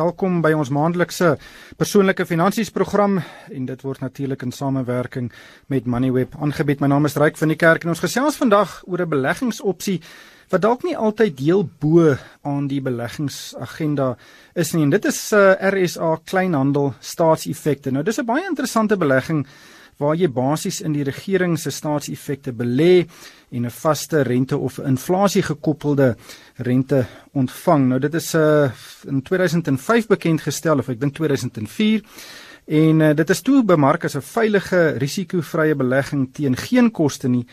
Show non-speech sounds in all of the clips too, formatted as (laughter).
Welkom by ons maandelikse persoonlike finansies program en dit word natuurlik in samewerking met Moneyweb aangebied. My naam is Ryk van die Kerk en ons gesels vandag oor 'n beleggingsopsie wat dalk nie altyd deel bo aan die beleggingsagenda is nie. En dit is uh, RSA kleinhandel staatseffekte. Nou dis 'n baie interessante belegging waar jy basies in die regering se staatseffekte belê en 'n vaste rente of inflasie gekoppelde rente ontvang. Nou dit is uh, in 2005 bekend gestel of ek dink 2004 en uh, dit is toe bemark as 'n veilige risikovrye belegging teen geen koste nie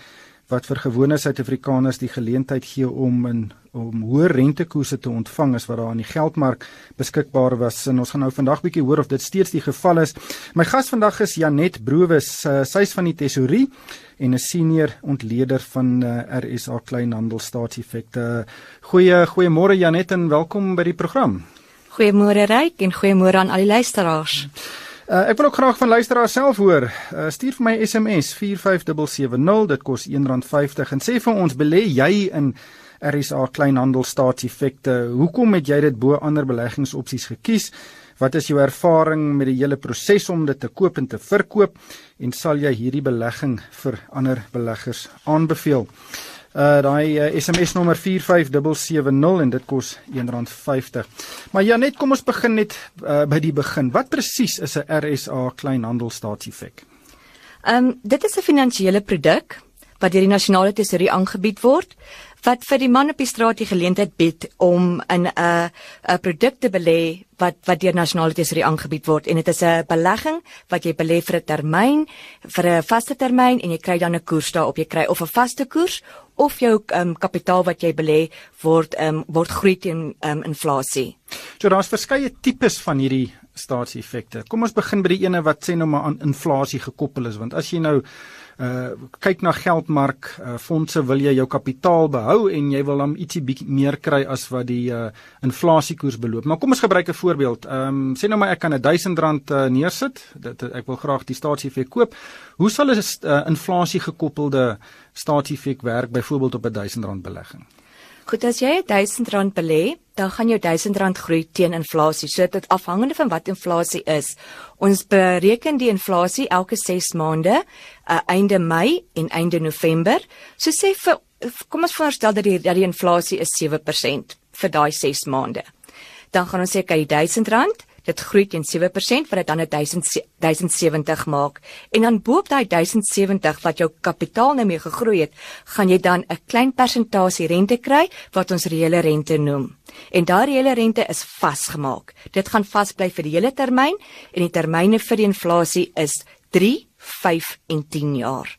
wat vir gewone Suid-Afrikaners die geleentheid gee om in om hoë rentekoerse te ontvang as wat daar aan die geldmark beskikbaar was. En ons gaan nou vandag bietjie hoor of dit steeds die geval is. My gas vandag is Janet Browes, uh, sy's van die tesorie en 'n senior ontleder van uh, eh, RSA Kleinhandel Staatseffekte. Goeie goeiemôre Janet en welkom by die program. Goeiemôre Ryk en goeiemôre aan al die luisteraars. Hmm. Uh, ek wil ook graag van luisteraars self hoor. Uh, stuur vir my SMS 45770, dit kos R1.50 en sê vir ons belê jy in RSA kleinhandel staatseffekte. Hoekom het jy dit bo ander beleggingsopsies gekies? Wat is jou ervaring met die hele proses om dit te koop en te verkoop en sal jy hierdie belegging vir ander beleggers aanbeveel? Uh daai uh, SMS nommer 45770 en dit kos R1.50. Maar ja, net kom ons begin net uh, by die begin. Wat presies is 'n RSA kleinhandelstaatseffek? Ehm um, dit is 'n finansiële produk wat deur die nasionale tesourier aangebied word wat vir die man op die straat die geleentheid bied om in 'n 'n produk te belê wat wat deur nasionale tesourier aangebied word en dit is 'n belegging wat jy belê vir 'n termyn vir 'n vaste termyn en jy kry dan 'n koers daarop jy kry of 'n vaste koers of jou um, kapitaal wat jy belê word um, word groei teen um, inflasie. So daar's verskeie tipes van hierdie staatseffekte. Kom ons begin by die ene wat sê nou maar aan inflasie gekoppel is want as jy nou uh kyk na geldmark uh, fondse wil jy jou kapitaal behou en jy wil dan ietsie bietjie meer kry as wat die uh inflasiekoers beloop. Maar kom ons gebruik 'n voorbeeld. Ehm um, sê nou maar ek kan 'n 1000 rand uh, neersit. Dit ek wil graag die staatseffek koop. Hoe sal 'n uh, inflasie gekoppelde staatseffek werk byvoorbeeld op 'n 1000 rand belegging? Goed, as jy 1000 rand belê, dan gaan jou 1000 rand groei teen inflasie. So dit afhangende van wat inflasie is. Ons bereken die inflasie elke 6 maande, uh, einde Mei en einde November. So sê vir kom ons voorstel dat die dat die inflasie is 7% vir daai 6 maande. Dan gaan ons sê kyk 1000 rand dit groei teen 7% wat dit dan 'n 1070 maak. En dan boop daai 1070 wat jou kapitaal nou mee gegroei het, gaan jy dan 'n klein persentasie rente kry wat ons reële rente noem. En daardie reële rente is vasgemaak. Dit gaan vasbly vir die hele termyn en die termyne vir die inflasie is 3, 5 en 10 jaar.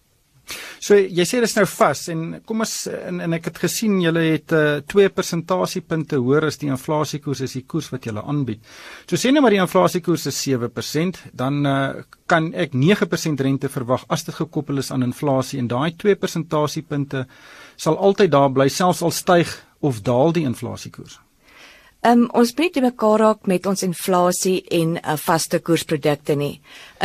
So jy sê dit is nou vas en kom ons en, en ek het gesien julle het uh, 2 persentasiepunte hoër as die inflasiekoers is die koers wat julle aanbied. So sê nou maar die inflasiekoers is 7%, dan uh, kan ek 9% rente verwag as dit gekoppel is aan inflasie en daai 2 persentasiepunte sal altyd daar bly selfs al styg of daal die inflasiekoers. Um, ons breek te mekaar raak met ons inflasie en uh, vaste koersprodukte nie.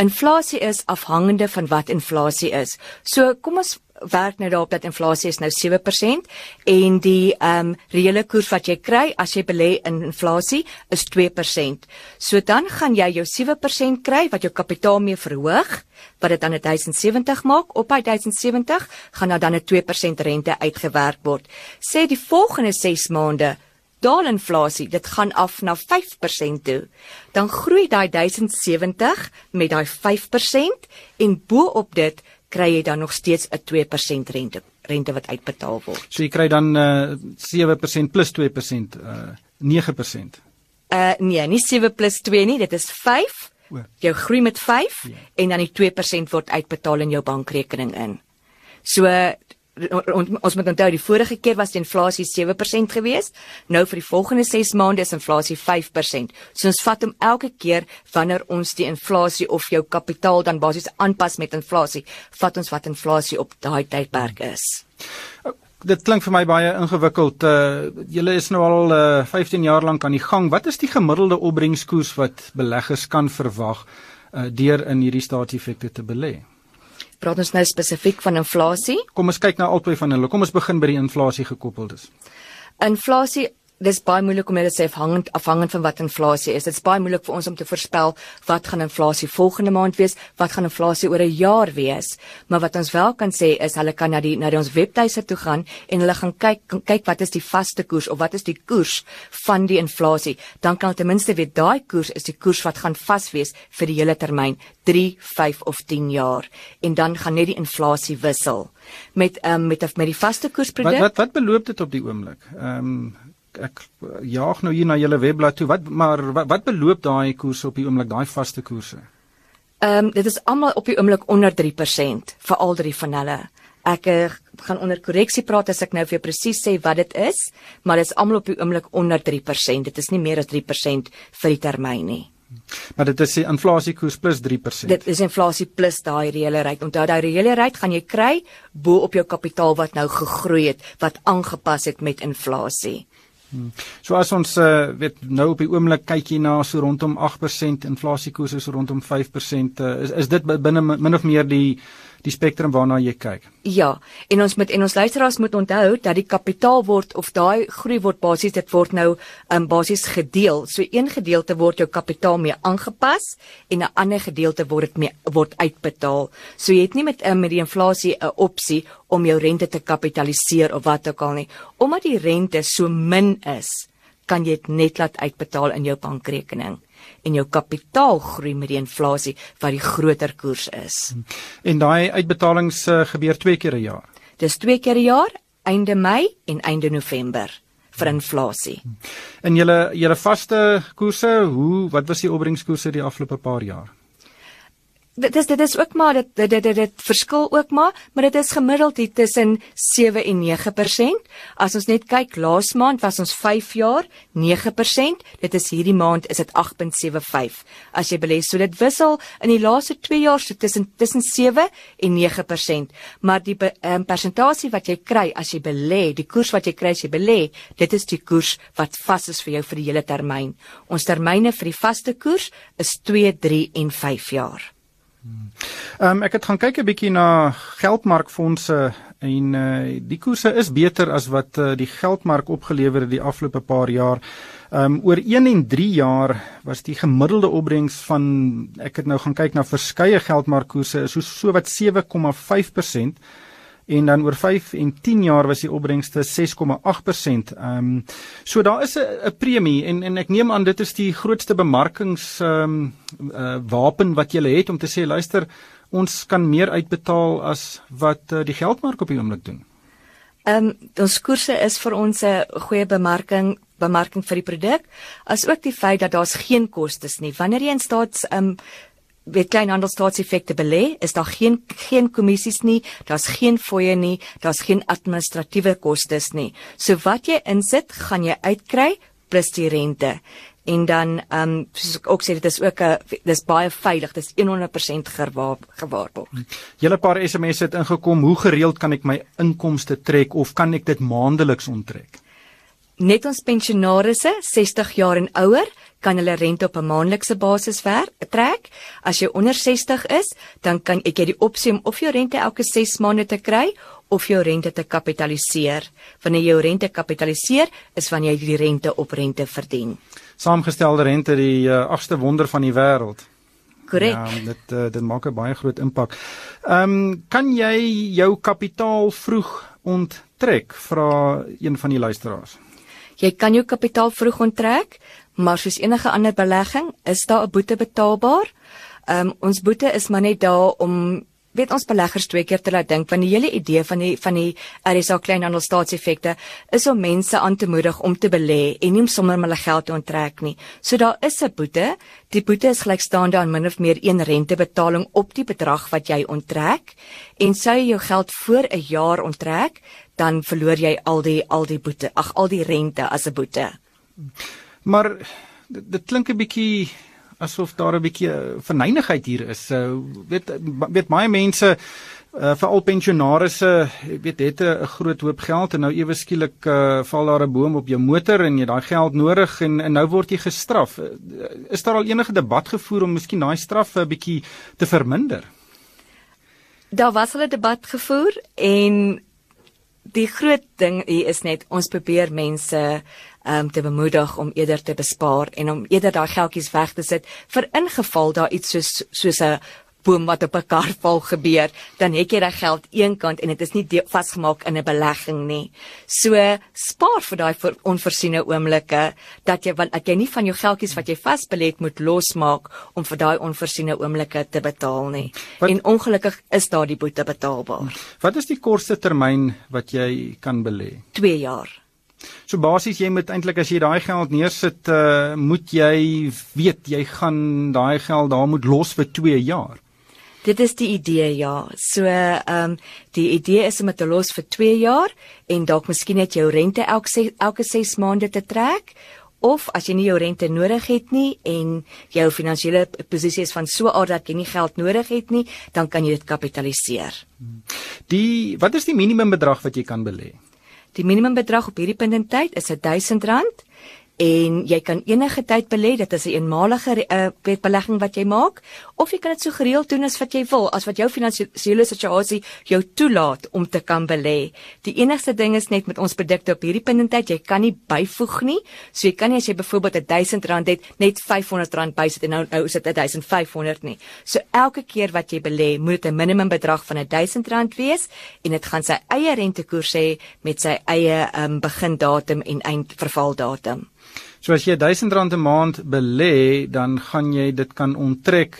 Inflasie is afhangende van wat inflasie is. So kom ons werk nou daarop dat inflasie is nou 7% en die ehm um, reële koers wat jy kry as jy belê in inflasie is 2%. So dan gaan jy jou 7% kry wat jou kapitaal mee verhoog wat dit dan 1070 maak op by 1070 gaan dan 'n 2% rente uitgewerk word. Sê die volgende 6 maande daal inflasie, dit gaan af na 5% toe, dan groei daai 1070 met daai 5% en bo-op dit kry jy dan nog steeds 'n 2% rente rente wat uitbetaal word. So jy kry dan uh, 7% plus 2%, uh, 9%. Uh nee, nie 7 plus 2 nie, dit is 5. Jy groei met 5 ja. en dan die 2% word uitbetaal in jou bankrekening in. So ons moet onthou die vorige keer was die inflasie 7% geweest. Nou vir die volgende 6 maande is inflasie 5%. So ons vat hom elke keer wanneer ons die inflasie of jou kapitaal dan basies aanpas met inflasie, vat ons wat inflasie op daai tydperk is. Dit klink vir my baie ingewikkeld. Uh julle is nou al uh 15 jaar lank aan die gang. Wat is die gemiddelde opbrengskoers wat beleggers kan verwag uh deur in hierdie staatseffekte te belê? Praat ons nou spesifiek van inflasie? Kom ons kyk na albei van hulle. Kom ons begin by die inflasie gekoppeles. Inflasie dis baie moeilik om net te sê afhangend afhangend van wat inflasie is. Dit's baie moeilik vir ons om te voorspel wat gaan inflasie volgende maand wees, wat gaan inflasie oor 'n jaar wees. Maar wat ons wel kan sê is hulle kan na die na die ons webtuise toe gaan en hulle gaan kyk kyk wat is die vaste koers of wat is die koers van die inflasie. Dan kan hulle ten minste weet daai koers is die koers wat gaan vas wees vir die hele termyn, 3, 5 of 10 jaar. En dan gaan net die inflasie wissel met um, met met die vaste koersproduk. Wat wat wat beloop dit op die oomblik? Ehm um, ek jaag nou hier na julle webblad toe. Wat maar wat, wat beloop daai koerse op die oomblik, daai vaste koerse? Ehm um, dit is almal op die oomblik onder 3% vir al drie van hulle. Ek uh, gaan onder korreksie praat as ek nou vir presies sê wat dit is, maar dit is almal op die oomblik onder 3%. Dit is nie meer as 3% vir die termyn nie. Maar dit is die inflasiekoers plus 3%. Dit is inflasie plus daai reële rate. Onthou daai reële rate gaan jy kry bo op jou kapitaal wat nou gegroei het, wat aangepas het met inflasie. Hmm. So as ons uh, weet nou op die oomblik kyk jy na so rondom 8% inflasiekoers is rondom 5% uh, is is dit binne min of meer die die spektrum waarna jy kyk. Ja, en ons moet en ons luisteraars moet onthou dat die kapitaal word of daai groei word basies dit word nou um, basies gedeel. So een gedeelte word jou kapitaal mee aangepas en 'n ander gedeelte word dit mee word uitbetaal. So jy het nie met um, met die inflasie 'n opsie om jou rente te kapitaliseer of wat ook al nie. Omdat die rente so min is, kan jy dit net laat uitbetaal in jou bankrekening en jou kapitaal groei met die inflasie wat die groter koers is. En daai uitbetalings uh, gebeur twee keer 'n jaar. Dis twee keer 'n jaar, einde Mei en einde November vir inflasie. En julle julle vaste koerse, hoe wat was die opbrengskoerse die afgelope paar jaar? Dit is dit is ook maar dit dit dit, dit verskil ook maar maar dit is gemiddeld hier tussen 7 en 9%. As ons net kyk laas maand was ons 5 jaar 9%, dit is hierdie maand is dit 8.75. As jy belê, so dit wissel in die laaste 2 jaar so tussen tussen 7 en 9%, maar die um, persentasie wat jy kry as jy belê, die koers wat jy kry as jy belê, dit is die koers wat vas is vir jou vir die hele termyn. Ons termyne vir die vaste koers is 2, 3 en 5 jaar. Ehm um, ek het gaan kyk 'n bietjie na geldmarkfondse en uh, die koerse is beter as wat uh, die geldmark opgelewer het die afgelope paar jaar. Ehm um, oor 1 en 3 jaar was die gemiddelde opbrengs van ek het nou gaan kyk na verskeie geldmarkkoerse is so so wat 7,5% en dan oor 5 en 10 jaar was die opbrengste 6,8%. Ehm um, so daar is 'n premie en en ek neem aan dit is die grootste bemarkings ehm um, uh, wapen wat jy het om te sê luister ons kan meer uitbetaal as wat uh, die geldmark op die oomblik doen. Ehm um, ons koerse is vir ons 'n goeie bemarking bemarking vir die produk as ook die feit dat daar's geen kostes nie. Wanneer jy in staats ehm um, weet kleinhandelsstaatseffekte belê, is daar geen geen kommissies nie, daar's geen fooie nie, daar's geen administratiewe kostes nie. So wat jy insit, gaan jy uitkry plus die rente. En dan ehm um, soos ek ook sê dit is ook 'n dis baie veilig, dis 100% gewaarborg. Julle paar SMS'e het ingekom, hoe gereeld kan ek my inkomste trek of kan ek dit maandeliks onttrek? Net ons pensionaarsse 60 jaar en ouer kan hulle rente op 'n maandelikse basis werk trek. As jy onder 60 is, dan kan ek jy die opsie om of jou rente elke 6 maande te kry of jou rente te kapitaliseer. Wanneer jy jou rente kapitaliseer, is wanneer jy die rente op rente verdien. Saamgestelde rente die uh, agste wonder van die wêreld. Korrek. Ja, dit uh, dit maak 'n baie groot impak. Ehm um, kan jy jou kapitaal vroeg onttrek? Vra een van die luisteraars. Jy kan jou kapitaal vroeg onttrek, maar soos enige ander belegging, is daar 'n boete betaalbaar. Ehm um, ons boete is maar net daar om weet ons beleggers twee keer te laat dink van die hele idee van die van die RSA kleinhandelstaatseffekte is om mense aan te moedig om te belê en nie om sommer hulle geld te onttrek nie. So daar is 'n boete. Die boete is gelykstaande aan min of meer een rentebetaling op die bedrag wat jy onttrek en sou jy jou geld voor 'n jaar onttrek, dan verloor jy al die al die boete, ag al die rente as 'n boete. Maar dit, dit klink 'n bietjie asof daar 'n bietjie eh, verneinigheid hier is. So weet weet baie mense uh, veral pensionaarsse weet het 'n groot hoop geld en nou ewe skielik uh, val daar 'n boom op jou motor en jy daai geld nodig en, en nou word jy gestraf. Is daar al enige debat gevoer om miskien daai straf 'n bietjie te verminder? Daar was al 'n debat gevoer en die groot ding hier is net ons probeer mense um, te bemoedig om eerder te bespaar en om eerder daai geldjies weg te sit vir ingeval daar iets soos soos 'n boom wat op 'n kar val gebeur, dan het jy daai geld eenkant en dit is nie vasgemaak in 'n belegging nie. So spaar vir daai onvoorsiene oomblikke dat jy want dat jy nie van jou geldjies wat jy vasbelê het moet losmaak om vir daai onvoorsiene oomblikke te betaal nie. Wat, en ongelukkig is daardie boete betaalbaar. Wat is die kortste termyn wat jy kan belê? 2 jaar. So basies jy moet eintlik as jy daai geld neersit, uh, moet jy weet jy gaan daai geld daar moet los vir 2 jaar. Dit is die idee ja. So ehm um, die idee is om dit te los vir 2 jaar en dalk miskien net jou rente elke elke 6 maande te trek of as jy nie jou rente nodig het nie en jou finansiële posisie is van so aard dat jy nie geld nodig het nie, dan kan jy dit kapitaliseer. Die wat is die minimum bedrag wat jy kan belê? Die minimum bedrag op hierdie punt in tyd is R1000 en jy kan enige tyd belê dit is 'n eenmalige uh, belegging wat jy maak of jy kan dit so gereeld doen as wat jy wil as wat jou finansiële situasie jou toelaat om te kan belê. Die enigste ding is net met ons produkte op hierdie punt in tyd jy kan nie byvoeg nie. So jy kan nie as jy byvoorbeeld R1000 het net R500 bysit en nou nou is dit R1500 nie. So elke keer wat jy belê moet dit 'n minimum bedrag van R1000 wees en dit gaan sy eie rentekoers hê met sy eie um, begindatum en eindvervaldatum So as jy R1000 'n maand belê, dan gaan jy dit kan onttrek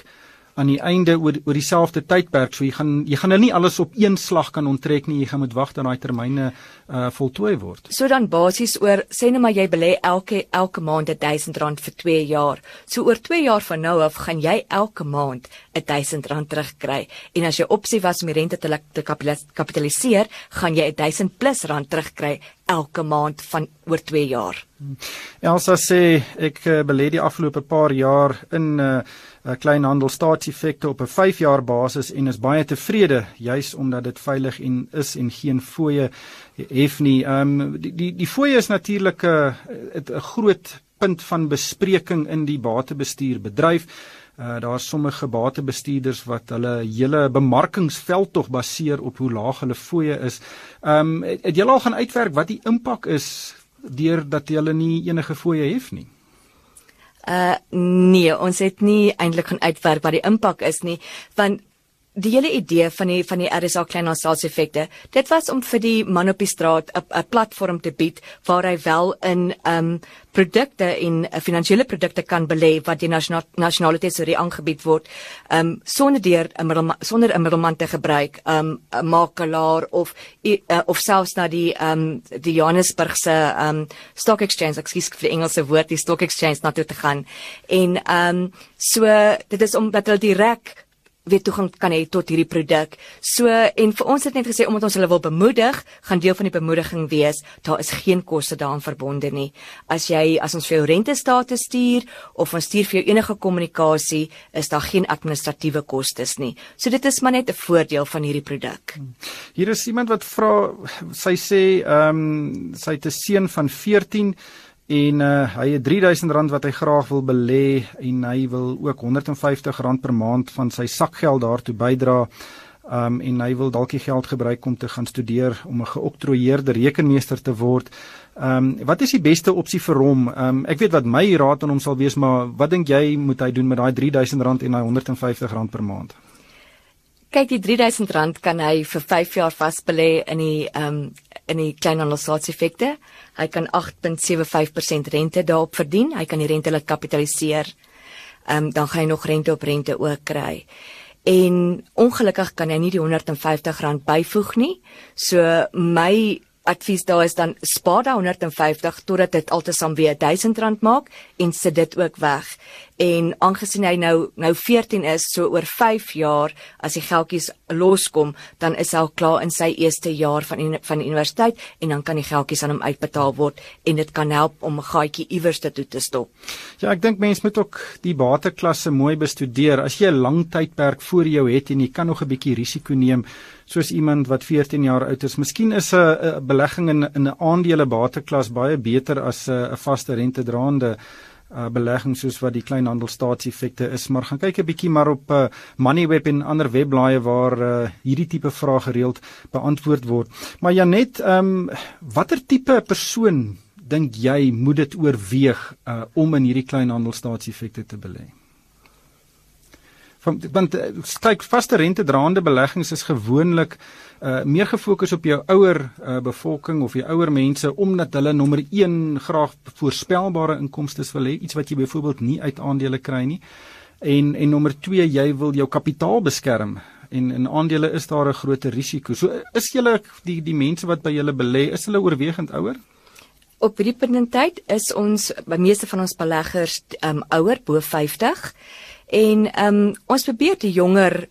aan die einde oor oor dieselfde tydperk. So jy gaan jy gaan nou nie alles op een slag kan onttrek nie. Jy gaan moet wag dat daai termyne uh voltooi word. So dan basies oor sê net maar jy belê elke elke maand R1000 vir 2 jaar. So oor 2 jaar van nou af gaan jy elke maand R1000 terugkry. En as jy opsie was om die rente te, te kapitaliseer, gaan jy 1000 plus rand terugkry elke maand van oor 2 jaar. Elsa sê ek uh, belê die afgelope paar jaar in uh, uh, kleinhandel staatseffekte op 'n 5 jaar basis en is baie tevrede juis omdat dit veilig en is en geen fooie hef nie. Ehm um, die die die fooie is natuurlik 'n 'n groot punt van bespreking in die batebestuur bedryf. Uh, daar is sommige batebestuurders wat hulle hele bemarkingsveld tog baseer op hoe laag hulle fooie is. Ehm um, het, het julle al gaan uitwerk wat die impak is deurdat hulle nie enige fooie hef nie? Uh nee, ons het nie eintlik gaan uitwerk wat die impak is nie, want die hele idee van die van die RSA kleinhandelseffekte, dit was om vir die man op die straat 'n platform te bied waar hy wel in um produkte en uh, finansiële produkte kan belê wat die nasionale nasionale tesorie aangebied word, um sonder deur 'n sonder 'n middelman te gebruik, um 'n makelaar of uh, of selfs na die um die Johannesburgse um stock exchange, ekskuus vir die Engelse woord, die stock exchange na toe te gaan. En um so dit is omdat hulle direk weer toegang kan hê tot hierdie produk. So en vir ons het net gesê omdat ons hulle wil bemoedig, gaan deel van die bemoediging wees, daar is geen koste daaraan verbonde nie. As jy as ons vir jou rentestate stuur of ons stuur vir jou enige kommunikasie, is daar geen administratiewe kostes nie. So dit is maar net 'n voordeel van hierdie produk. Hier is iemand wat vra, sy sê ehm um, sy het 'n seun van 14 en uh, hy het R3000 wat hy graag wil belê en hy wil ook R150 per maand van sy sakgeld daartoe bydra. Um en hy wil dalk die geld gebruik om te gaan studeer om 'n geoktroeëerde rekenmeester te word. Um wat is die beste opsie vir hom? Um ek weet wat my raad aan hom sal wees, maar wat dink jy moet hy doen met daai R3000 en daai R150 per maand? Kyk, die R3000 kan hy vir 5 jaar vasbelê in die um in die kleinhandelseffekte. Hy kan 8.75% rente daarop verdien. Hy kan die rente laat kapitaliseer. Ehm um, dan gaan hy nog rente op rente ook kry. En ongelukkig kan hy nie die R150 byvoeg nie. So my advies daar is dan spaar daai 150 totdat dit altesaam weer R1000 maak en sit dit ook weg en aangesien hy nou nou 14 is so oor 5 jaar as die geldjies loskom dan is hy al klaar in sy eerste jaar van van die universiteit en dan kan die geldjies aan hom uitbetaal word en dit kan help om 'n gaatjie iewers te toe te stop. Ja, ek dink mense moet ook die bateklasse mooi bestudeer. As jy 'n lang tydperk voor jou het en jy kan nog 'n bietjie risiko neem soos iemand wat 14 jaar oud is, miskien is 'n belegging in 'n aandele bateklas baie beter as 'n vaste rente draande uh, belegging soos wat die kleinhandelstaatseffekte is, maar gaan kyk 'n bietjie maar op uh, Moneyweb en ander webblaaie waar uh, hierdie tipe vrae gereeld beantwoord word. Maar Janet, ehm um, watter tipe persoon dink jy moet dit oorweeg uh, om in hierdie kleinhandelstaatseffekte te belê? Want uh, kyk vaste rente draande beleggings is gewoonlik meer gefokus op jou ouer uh, bevolking of jou ouer mense omdat hulle nommer 1 graag voorspelbare inkomste wil hê, iets wat jy byvoorbeeld nie uit aandele kry nie. En en nommer 2, jy wil jou kapitaal beskerm en in aandele is daar 'n groter risiko. So is julle die die mense wat by julle belê, is hulle oorwegend ouer? Op hierdie punt in tyd is ons by meeste van ons beleggers um ouer bo 50 en um ons probeer die jonger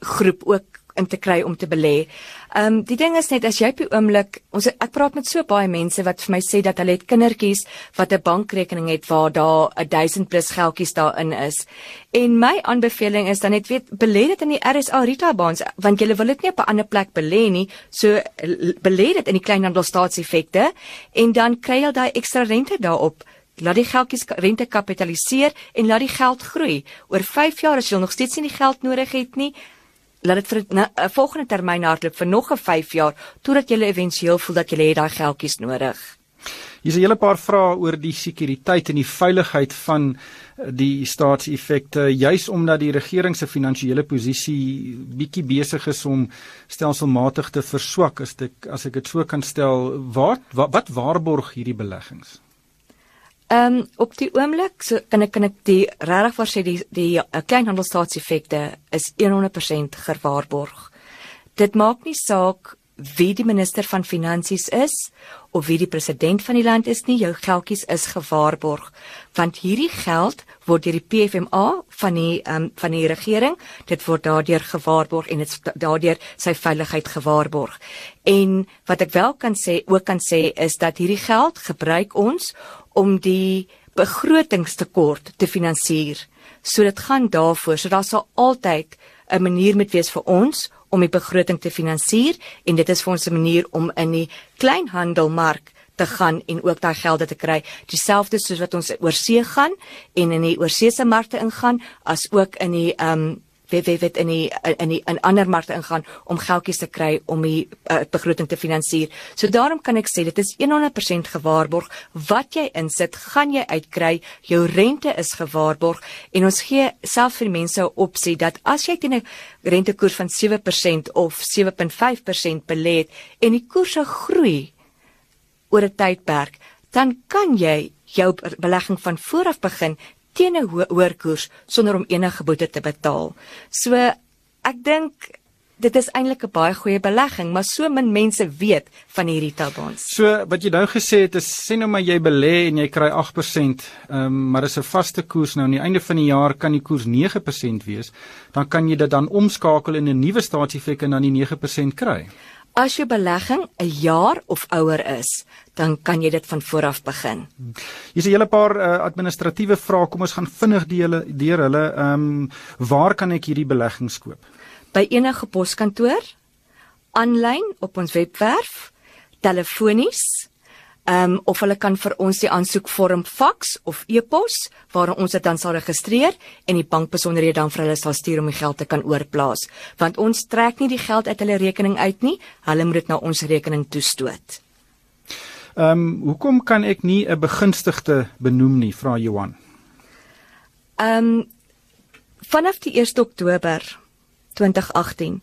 groep ook in te kry om te belê. Ehm um, die ding is net as jy op die oomblik ons ek praat met so baie mense wat vir my sê dat hulle het kindertjies wat 'n bankrekening het waar daar 'n 1000 plus geldjies daarin is. En my aanbeveling is dan net weet belê dit in die RSA retail bonds want jy wil dit nie op 'n ander plek belê nie. So belê dit in die kleinhandelstaatseffekte en dan kry jy daai ekstra rente daarop. Laat die geldjies rente kapitaliseer en laat die geld groei. Oor 5 jaar as jy nog steeds nie die geld nodig het nie, laat dit vir 'n volgende termyn hardloop vir nog 'n 5 jaar totdat jy éventueel voel dat jy daai geldjies nodig. Hier's 'n hele paar vrae oor die sekuriteit en die veiligheid van eh, die staatseffekte juis omdat die regering se finansiële posisie bietjie besig is om stelselmatig te verswak as ek as ek dit so kan stel wat wat, wat waarborg hierdie beleggings Ehm um, op die oomblik so kan ek kan ek die regtig vir sê die die uh, kleinhandelstaatseffekte is 100% gewaarborg. Dit maak nie saak wie die minister van finansies is of wie die president van die land is nie, jou geldjies is gewaarborg want hierdie geld word deur die PFMA van die um, van die regering, dit word daardeur gewaarborg en dit daardeur sy veiligheid gewaarborg. En wat ek wel kan sê, ook kan sê is dat hierdie geld gebruik ons om die begrotingstekort te finansier. So dit gaan daarvoor, so daar sal altyd 'n manier moet wees vir ons om die begroting te finansier en dit is vir ons 'n manier om in die kleinhandelmark te gaan en ook daai gelde te kry. Dieselfde soos wat ons oor see gaan en in die oorseese markte ingaan as ook in die ehm um, weet weet weet in die in die in ander markte ingaan om geldjies te kry om die uh, begroting te finansier. So daarom kan ek sê dit is 100% gewaarborg. Wat jy insit, gaan jy uitkry. Jou rente is gewaarborg en ons gee self vir mense 'n opsie dat as jy teen 'n rentekoers van 7% of 7.5% belê het en die koerse groei oor 'n tydperk, dan kan jy jou belegging van vooraf begin teen 'n ho hoër koers sonder om enige boete te betaal. So ek dink dit is eintlik 'n baie goeie belegging, maar so min mense weet van hierdie tabons. So wat jy nou gesê het is sê nou maar jy belê en jy kry 8%, ehm um, maar dis 'n vaste koers nou aan die einde van die jaar kan die koers 9% wees, dan kan jy dit dan omskakel in 'n nuwe staatseffek en dan die 9% kry. As jou belegging 'n jaar of ouer is, dan kan jy dit van vooraf begin. Hier's 'n hele paar uh, administratiewe vrae. Kom ons gaan vinnig die hele deur hulle. Ehm um, waar kan ek hierdie beleggings koop? By enige poskantoor, aanlyn op ons webwerf, telefonies, Ehm um, of hulle kan vir ons die aansoekvorm faks of e-pos waar ons dit dan sal registreer en die bankbesonderhede dan vir hulle sal stuur om die geld te kan oorplaas. Want ons trek nie die geld uit hulle rekening uit nie, hulle moet dit na ons rekening toestoot. Ehm um, hoekom kan ek nie 'n begunstigde benoem nie, vra Johan. Ehm um, vanaf die 1 Oktober 2018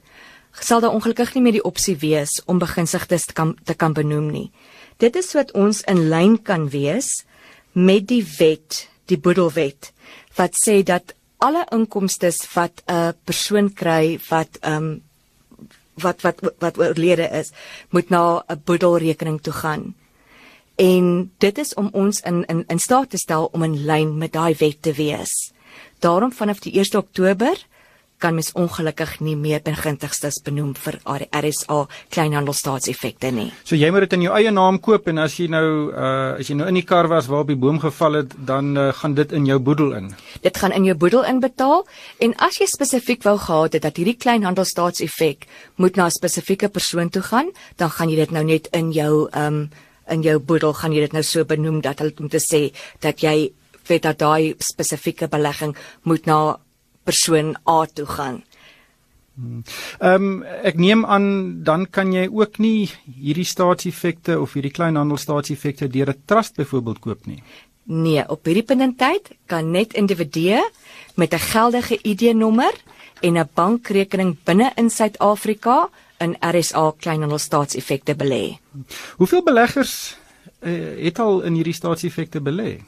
sal daar ongelukkig nie meer die opsie wees om begunstigdes te kan te kan benoem nie. Dit is wat ons in lyn kan wees met die wet, die boedelwet wat sê dat alle inkomste wat 'n persoon kry wat ehm um, wat wat wat oorlede is, moet na 'n boedelrekening toe gaan. En dit is om ons in in in staat te stel om in lyn met daai wet te wees. Daarom vanaf die 1 Oktober kan mens ongelukkig nie meer begintigstes benoem vir RSA kleinhandelstaatseffekte nie. So jy moet dit in jou eie naam koop en as jy nou uh as jy nou in die kar was waar op die boom geval het, dan uh, gaan dit in jou boedel in. Dit gaan in jou boedel inbetaal en as jy spesifiek wou gehad het dat hierdie kleinhandelstaatseffek moet na 'n spesifieke persoon toe gaan, dan gaan jy dit nou net in jou um in jou boedel gaan jy dit nou so benoem dat hulle moet sê dat jy weet dat daai spesifieke belegging moet na persoon A toe gaan. Ehm um, ek neem aan dan kan jy ook nie hierdie staatseffekte of hierdie kleinhandelstaatseffekte deur 'n trust byvoorbeeld koop nie. Nee, op hierdie punt in tyd kan net individue met 'n geldige ID-nommer en 'n bankrekening binne in Suid-Afrika in RSA kleinhandelstaatseffekte belê. Hoeveel beleggers uh, het al in hierdie staatseffekte belê?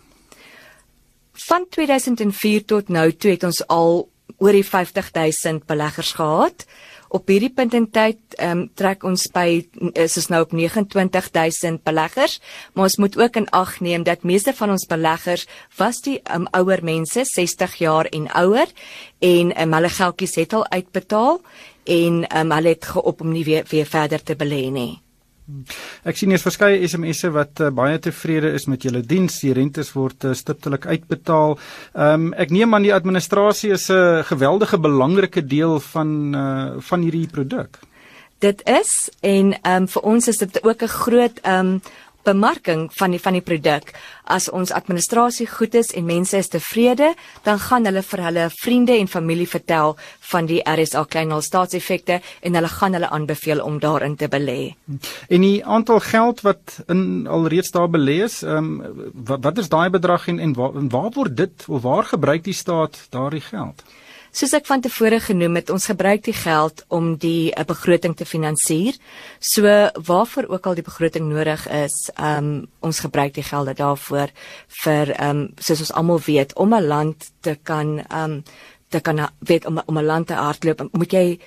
Van 2004 tot nou toe het ons al oor die 50000 beleggers gehad op hierdie punt in tyd ehm um, trek ons by is ons nou op 29000 beleggers, maar ons moet ook in ag neem dat meeste van ons beleggers was die um, ouer mense, 60 jaar en ouer en um, hulle geldjies het al uitbetaal en um, hulle het geop om nie weer weer verder te belê nie. Ek sien hier's verskeie SMS'e wat uh, baie tevrede is met julle diens. Die rentes word uh, stiptelik uitbetaal. Ehm um, ek neem aan die administrasie is 'n uh, geweldige belangrike deel van uh, van hierdie produk. Dit is en ehm um, vir ons is dit ook 'n groot ehm um, bemarking van die van die produk. As ons administrasie goed is en mense is tevrede, dan gaan hulle vir hulle vriende en familie vertel van die RSA kleinhal staatseffekte en hulle gaan hulle aanbeveel om daarin te belê. En die aantal geld wat in alreeds daar belê is, ehm um, wat, wat is daai bedrag en en waar, waar word dit of waar gebruik die staat daardie geld? Soos ek van tevore genoem het, ons gebruik die geld om die uh, begroting te finansier. So waarvoor ook al die begroting nodig is, um ons gebruik die gelde daarvoor vir um soos ons almal weet om 'n land te kan um te kan weet om om 'n land te hardloop, moet jy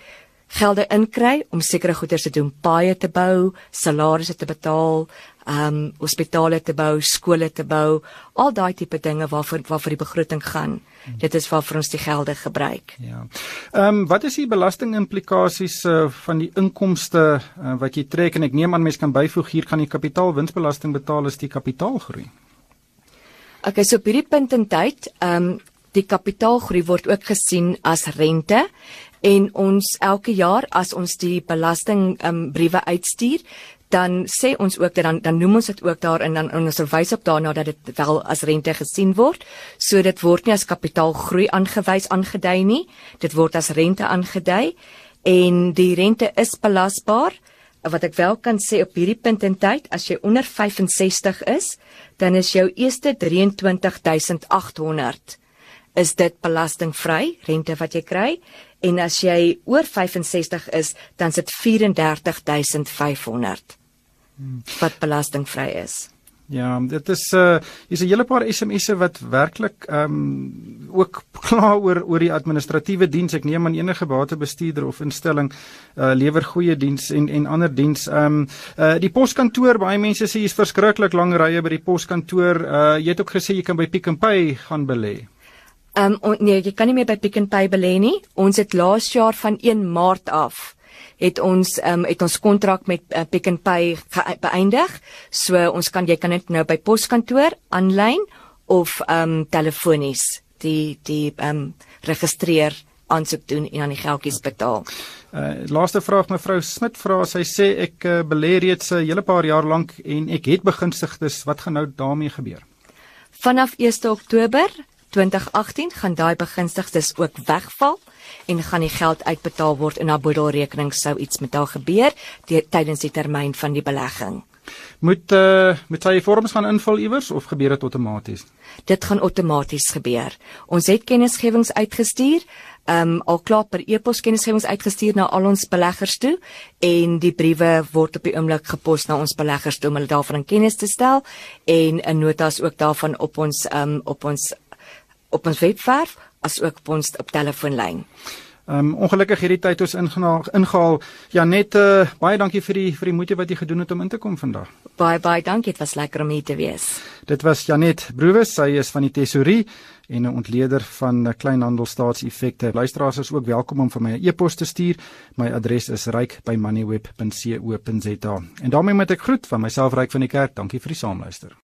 gelde inkry om sekere goeder te doen, paaie te bou, salarisse te betaal, um hospitale te bou, skole te bou, al daai tipe dinge waarvoor waarvoor die begroting gaan. Hmm. Dit is waarvoor ons die gelde gebruik. Ja. Ehm um, wat is die belastingimplikasies uh, van die inkomste uh, wat jy trek en ek neem aan mense kan byvoeg hier kan jy kapitaalwinsbelasting betaal as die kapitaal groei. Okay, so op hierdie punt in tyd, ehm um, die kapitaalgroei word ook gesien as rente en ons elke jaar as ons die belasting um, briewe uitstuur dan sê ons ook dat dan dan noem ons dit ook daar in dan ons verwys op daarna dat dit wel as rente gesien word. So dit word nie as kapitaalgroei aangewys aangedui nie. Dit word as rente aangedui en die rente is belasbaar. Wat ek wel kan sê op hierdie punt in tyd, as jy onder 65 is, dan is jou eerste 23800 is dit belastingvry rente wat jy kry en as jy oor 65 is, dan sit 34500 wat belastingvry is. Ja, dit is uh hier's 'n hele paar SMS'e wat werklik ehm um, ook (laughs) kla oor oor die administratiewe diens. Ek neem aan enige batebestuurder of instelling uh lewer goeie diens en en ander diens. Ehm um, uh die poskantoor, baie mense sê hier's verskriklik lang rye by die poskantoor. Uh jy het ook gesê jy kan by Pick n Pay gaan belê. Ehm um, nee, jy kan nie meer by Pick n Pay belê nie. Ons het laas jaar van 1 Maart af het ons ehm um, het ons kontrak met uh, Pick n Pay beëindig. So ons kan jy kan net nou by poskantoor aanlyn of ehm um, telefonies die die ehm um, registreer aansoek doen en aan die geldjies betaal. Uh laaste vraag mevrou Smit vra sy sê ek uh, belê reeds 'n hele paar jaar lank en ek het begunstigdes wat gaan nou daarmee gebeur? Vanaf 1 Oktober 2018 gaan daai begunstigdes ook wegval en gaan die geld uitbetaal word in haar boedelrekening sou iets met haar gebeur tydens die termyn van die belegging. Moet uh met sy vorms gaan invul iewers of gebeur dit outomaties? Dit gaan outomaties gebeur. Ons het kennisgewings uitgestuur, um al klaar per e-pos kennisgewings uitgestuur na al ons beleggers toe en die briewe word op die oomblik gepos na ons beleggers toe om hulle daarvan kennis te stel en 'n notas ook daarvan op ons um op ons op ons webwerf as ook op ons op telefoonlyn. Ehm um, ongelukkig hierdie tyd ons ingehaal ingehaal. Ja net uh, baie dankie vir die vir die moeite wat jy gedoen het om in te kom vandag. Baie baie dankie, dit was lekker om hier te wees. Dit was Janet Broewes, sy is van die tesourie en 'n ontleder van kleinhandelstaatseffekte. Luisteraars is ook welkom om vir my 'n e e-pos te stuur. My adres is ryk@moneyweb.co.za. En daarmee moet ek groet van myself ryk van die kerk. Dankie vir die saamluister.